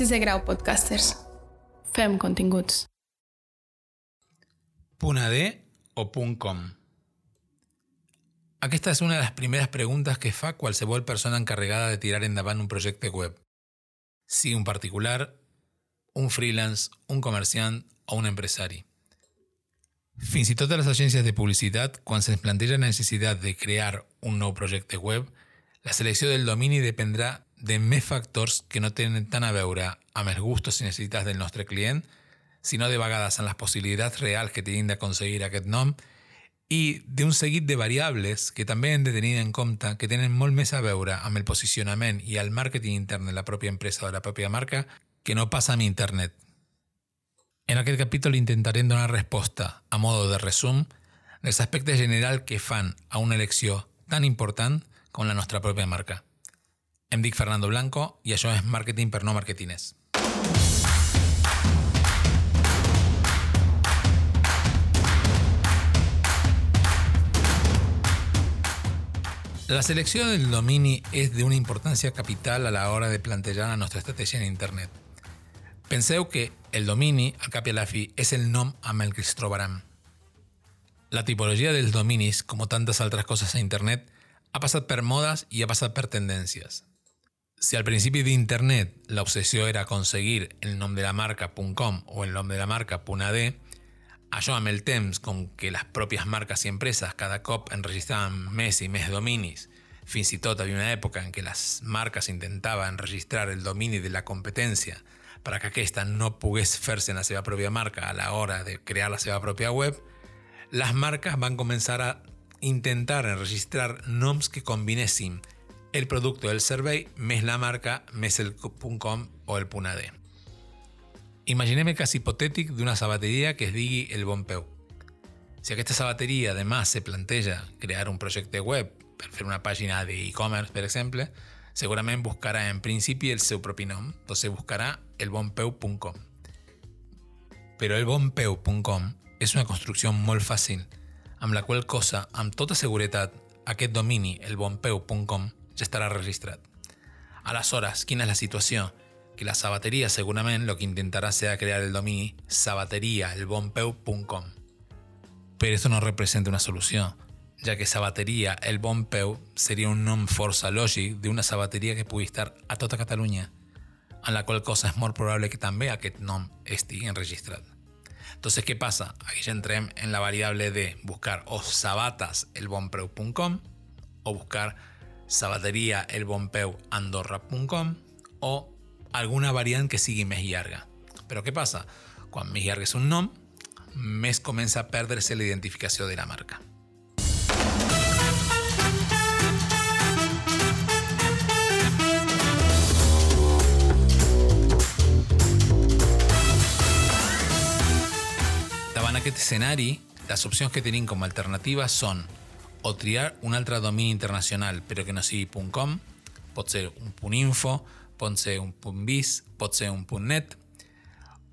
Sisè grau podcasters. Fem continguts. ¿Puna D o .com? Aquesta és una de les primeres preguntes que fa qualsevol persona encarregada de tirar endavant un projecte web. Sigui un particular, un freelance, un comerciant o un empresari. Fins i tot a les agències de publicitat, quan se'ns planteja la necessitat de crear un nou projecte web, la selecció del domini dependrà de més factors que no tenen tant a veure amb els gustos i necessitats del nostre client, sinó de vegades amb les possibilitats reals que tenim d'aconseguir aquest nom i d'un seguit de variables que també hem en compte que tenen molt més a veure amb el posicionament i el màrqueting intern de la pròpia empresa o de la pròpia marca que no passa amb internet. En aquest capítol intentarem donar resposta, a modo de resum, dels aspectes generals que fan a una elecció tan important com la nostra pròpia marca. Em dic Fernando Blanco i això és Màrqueting per no marketiners. La selecció del domini és d'una importància capital a l'hora de plantejar la nostra estratègia en internet. Penseu que el domini, al cap a la fi, és el nom amb el que es trobaran. La tipologia dels dominis, com tantes altres coses a internet, ha passat per modes i ha passat per tendències. Si al principi d'internet l'obsessió era aconseguir el nom de la marca .com o el nom de la marca .ad, això amb el temps, com que les pròpies marques i empreses cada cop enregistraven més i més dominis, fins i havia una època en què les marques intentaven registrar el domini de la competència per a que aquesta no pogués fer-se en la seva pròpia marca a l'hora de crear la seva pròpia web, les marques van començar a intentar enregistrar noms que combinessin el producte del servei més la marca més el .com o el .ad. Imaginem el cas hipotètic d'una sabateria que es digui El Bon Peu. Si aquesta sabateria además se planteja crear un projecte web per una pàgina d'e-commerce, per exemple, segurament buscarà en principi el seu propi nom, entonces buscarà elbonpeu.com. Però elbonpeu.com és una construcció molt fàcil, amb la qual cosa, amb tota seguretat, aquest domini, elbonpeu.com, ja estarà registrat. Aleshores, quina és la situació? que la sabatería segurament lo que intentarà serà crear el domini sabateriaelbonpeu.com. Però això no representa una solució, ja que sabateria El Bon Peu seria un nom força lògic d'una sabateria que pugui estar a tota Catalunya, en la qual cosa és molt probable que també aquest nom estigui enregistrat. Entonces, ¿qué pasa? Aquí ya entrem en la variable de buscar o sabataselbonpreu.com o buscar sabateriaelbonpeuandorra.com o alguna variant que sigui més llarga. Però què passa? Quan més llarg és un nom, més comença a perdre-se la identificació de la marca. Davant aquest escenari, les opcions que tenim com a alternativa són o triar un altre domini internacional però que no sigui .com, pot ser un .info, pot ser un .bis, pot ser un .net,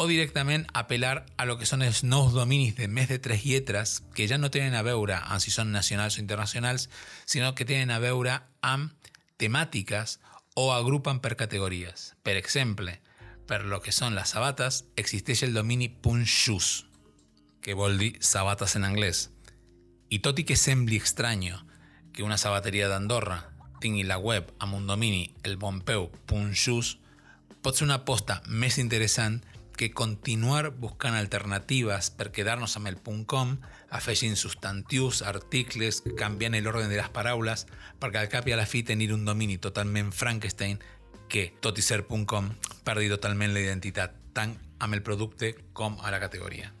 o directament apel·lar a lo que són els nous dominis de més de tres lletres que ja no tenen a veure amb si són nacionals o internacionals, sinó que tenen a veure amb temàtiques o agrupen per categories. Per exemple, per lo que són les sabates, existeix el domini .shoes, que vol dir sabates en anglès. I tot i que sembli estrany que una sabateria d'Andorra tingui la web amb un domini elbonpeu.xus pot ser una aposta més interessant que continuar buscant alternatives per quedar-nos amb el .com, afegint substantius, articles, canviant l'ordre de les paraules, perquè al cap i a la fi tenir un domini totalment Frankenstein que, tot i ser .com, perdi totalment la identitat, tant amb el producte com a la categoria.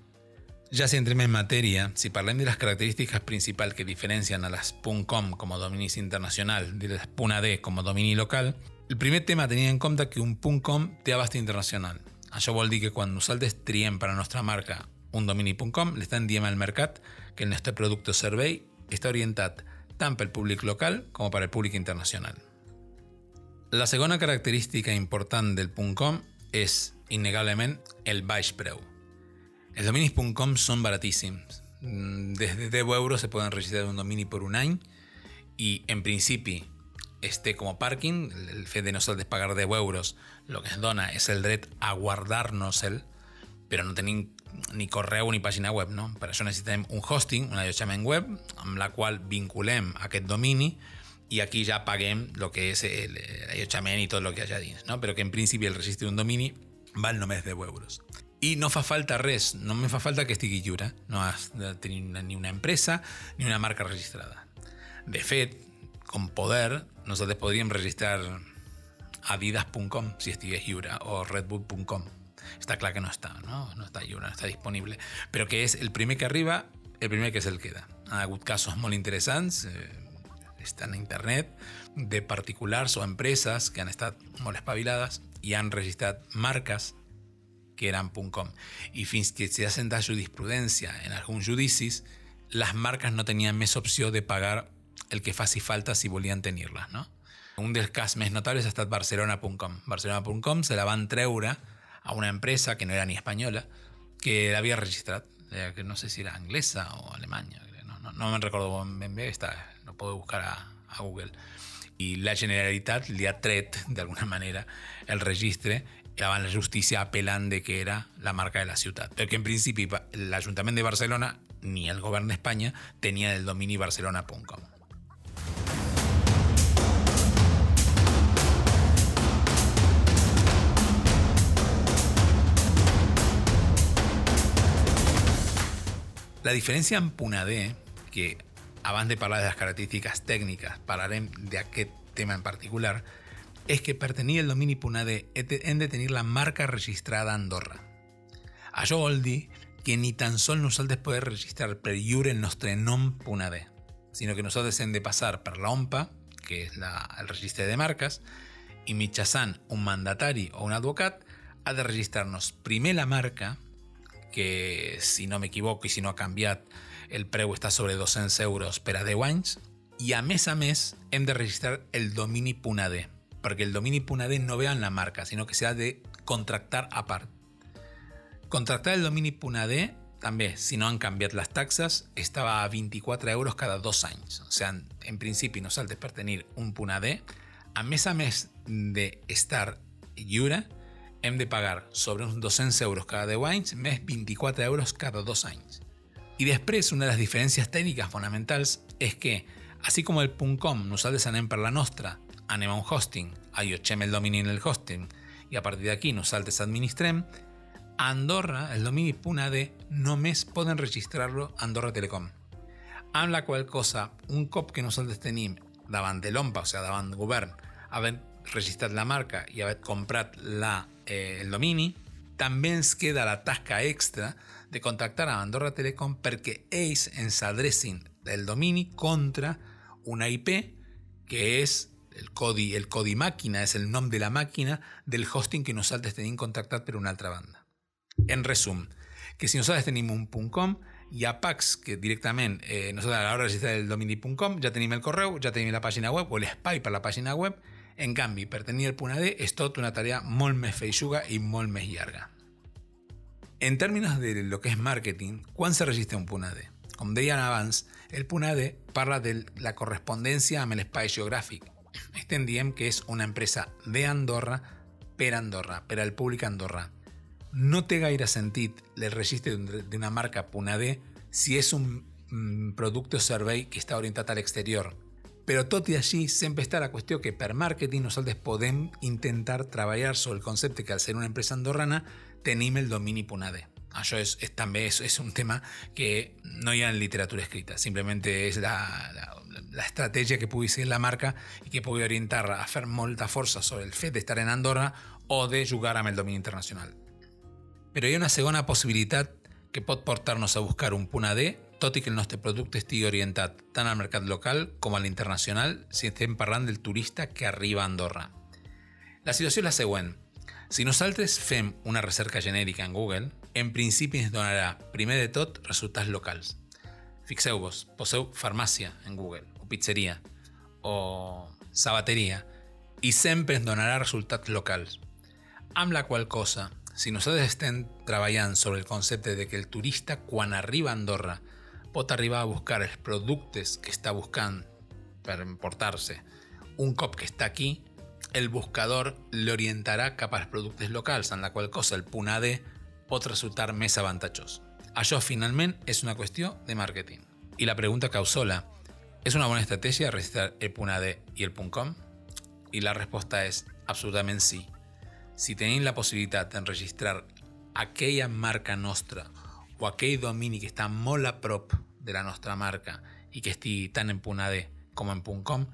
Ja si entrem en matèria, si parlem de les característiques principals que diferencien a les .com com a dominis internacional de les .ad com a local, el primer tema a en compte que un .com té abast internacional. Això vol dir que quan nosaltres triem per a nostra marca un domini .com, l'estem dient al mercat que el nostre producte o servei està orientat tant pel públic local com per al públic internacional. La segona característica important del .com és, innegablement, el baix preu. Els dominis.com són baratíssims. Mm, Des de 10 euros se poden registrar un domini per un any i, en principi, este como parking, el fet de nosaltres pagar 10 euros, lo que ens dona és el dret a guardar-nos el, però no tenim ni correu ni pàgina web, no? Per això necessitem un hosting, un allotjament web, amb la qual vinculem aquest domini i aquí ja paguem el que és l'allotjament i tot el que hi ha dins, no? Però que en principi el registre d'un domini val només 10 euros. I no fa falta res, no me fa falta que estigui lliure. No has de tenir ni una empresa ni una marca registrada. De fet, con poder, nosaltres podríem registrar adidas.com si estigués lliure o redbull.com. Està clar que no està, no? no està lliure, no està disponible. Però que és el primer que arriba, el primer que se'l queda. Ha hagut casos molt interessants, eh, estan a internet, de particulars o empreses que han estat molt espavilades i han registrat marques que eren .com. I fins que s'ha sentat jurisprudència en alguns judicis, les marques no tenien més opció de pagar el que faci falta si volien tenir-les. No? Un dels casos més notables ha estat Barcelona.com. Barcelona.com se la van treure a una empresa que no era ni espanyola, que l'havia registrat, que no sé si era anglesa o alemanya, no, no, no me'n recordo ben bé, està, no puedo buscar a, a Google. I la Generalitat li ha tret, d'alguna manera, el registre davant la justícia apel·lant de que era la marca de la ciutat. Perquè en principi l'Ajuntament de Barcelona ni el govern d'Espanya tenia el domini barcelona.com. La diferència amb Punadé, que abans de parlar de les característiques tècniques parlarem d'aquest tema en particular, és que per tenir el domini Punadé hem de tenir la marca registrada Andorra. Això vol dir que ni tan sols nosaltres podem registrar per lliure el nostre nom Punadé, sinó que nosaltres hem de passar per la OMPA, que és la, el registre de marques, i mitjançant un mandatari o un advocat ha de registrar-nos primer la marca, que si no m'equivoco i si no ha canviat el preu està sobre 200 euros per a 10 anys i a més a més hem de registrar el domini Punadé perquè el domini Punadé no ve en la marca sinó que s'ha de contractar a part contractar el domini Punadé també, si no han canviat les taxes, estava a 24 euros cada dos anys. O sigui, en principi nosaltres per tenir un Punadé, a més a més d'estar lliure, hem de pagar sobre uns 200 euros cada 10 anys més 24 euros cada dos anys. I després, una de les diferències tècniques fonamentals és que, així com el .com nosaltres anem per la nostra, anem a un hosting, allotgem el domini en el hosting. I a partir d'aquí nosaltres administrem, a Andorra el domini .ad només poden registrar-lo Andorra Telecom. Amb la qual cosa, un cop que nosaltres tenim davant de l'OMPA, o sigui, davant govern, havent registrat la marca i haver comprat la eh, el domini, també ens queda la tasca extra de contactar a Andorra Telecom perquè ells ens adrecin el domini contra una IP que és el codi, el codi màquina, és el nom de la màquina del hosting que nosaltres tenim contactat per una altra banda. En resum, que si nosaltres tenim un .com, hi ha packs que directament eh, nosaltres a l'hora de registrar el domini.com ja tenim el correu, ja tenim la pàgina web o l'espai per la pàgina web en canvi, per tenir el punt AD és tot una tarea molt més feixuga i molt. En termes de lo que és marketing, quan se registra un punt AD? Com deien el punt AD parla de la correspondència amb l'espai geogràfic. Estem diem que és una empresa de Andorra per Andorra, per al públic Andorra. No té gaire sentit el registre d'una marca punt AD si és un mm, producte o servei que està orientat a l'exterior, però tot i així sempre la qüestió que per màrqueting nosaltres podem intentar treballar sobre el concepte que al ser una empresa andorrana tenim el domini .ad. Això és, és també és, és un tema que no hi ha en literatura escrita, simplement és la, la, la estratègia que ser la marca i que pugui orientar a fer molta força sobre el fet d'estar en Andorra o de jugar amb el domini internacional. Però hi ha una segona possibilitat que pot portar-nos a buscar un punt AD tot i que el nostre producte estigui orientat tant al mercat local com a l'internacional si estem parlant del turista que arriba a Andorra. La situació és la següent. Si nosaltres fem una recerca genèrica en Google, en principi ens donarà, primer de tot, resultats locals. Fixeu-vos, poseu farmàcia en Google, o pizzeria, o sabateria, i sempre ens donarà resultats locals. Amb la qual cosa, si nosaltres estem treballant sobre el concepte de que el turista, quan arriba Andorra, pot arribar a buscar els productes que està buscant per emportar-se un cop que està aquí, el buscador l'orientarà cap als productes locals, en la qual cosa el punt AD pot resultar més avantatjós. Això finalment és una qüestió de màrqueting. I la pregunta causola, ¿es una bona estratègia registrar el AD i el .com? I la resposta és absolutament sí. Si tenim la possibilitat d'enregistrar aquella marca nostra o aquell domini que està molt a prop de la nostra marca i que estigui tant en AD com en .com,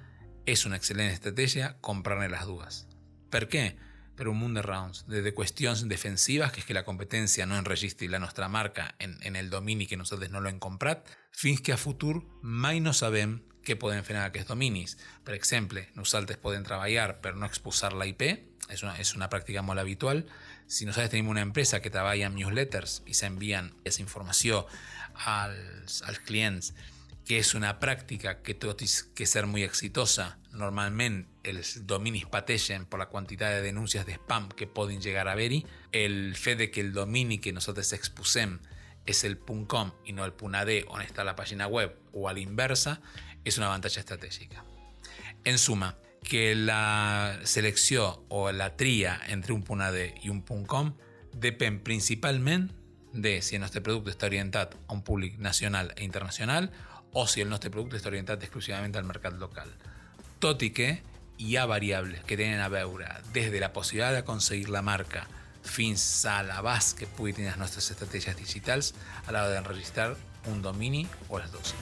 és una excel·lent estratègia comprar-ne les dues. Per què? Per un munt de raons, des de qüestions defensives, que és que la competència no enregistri la nostra marca en, en el domini que nosaltres no l'hem comprat, fins que a futur mai no sabem què podem fer en aquests dominis. Per exemple, nosaltres podem treballar per no exposar la IP, és una, és una pràctica molt habitual. Si nosaltres tenim una empresa que treballa amb newsletters i s'envien aquesta informació als, als clients, que és una pràctica que i que ser molt exitosa, normalment els dominis pateixen per la quantitat de denúncies de spam que poden llegar a haver-hi, el fet de que el domini que nosaltres exposem és el .com i no el .ad on està la pàgina web o a l'inversa, és un avantatge estratègic. En suma, que la selecció o la tria entre un .ad i un .com depèn principalment de si el nostre producte està orientat a un públic nacional e internacional o si el nostre producte està orientat exclusivament al mercat local. Tot i que variables que tenen a veure des de la possibilitat d'aconseguir la marca fins a l'abast que pugui tenir les nostres estratègies digitals a l'hora d'enregistrar un domini o les dos.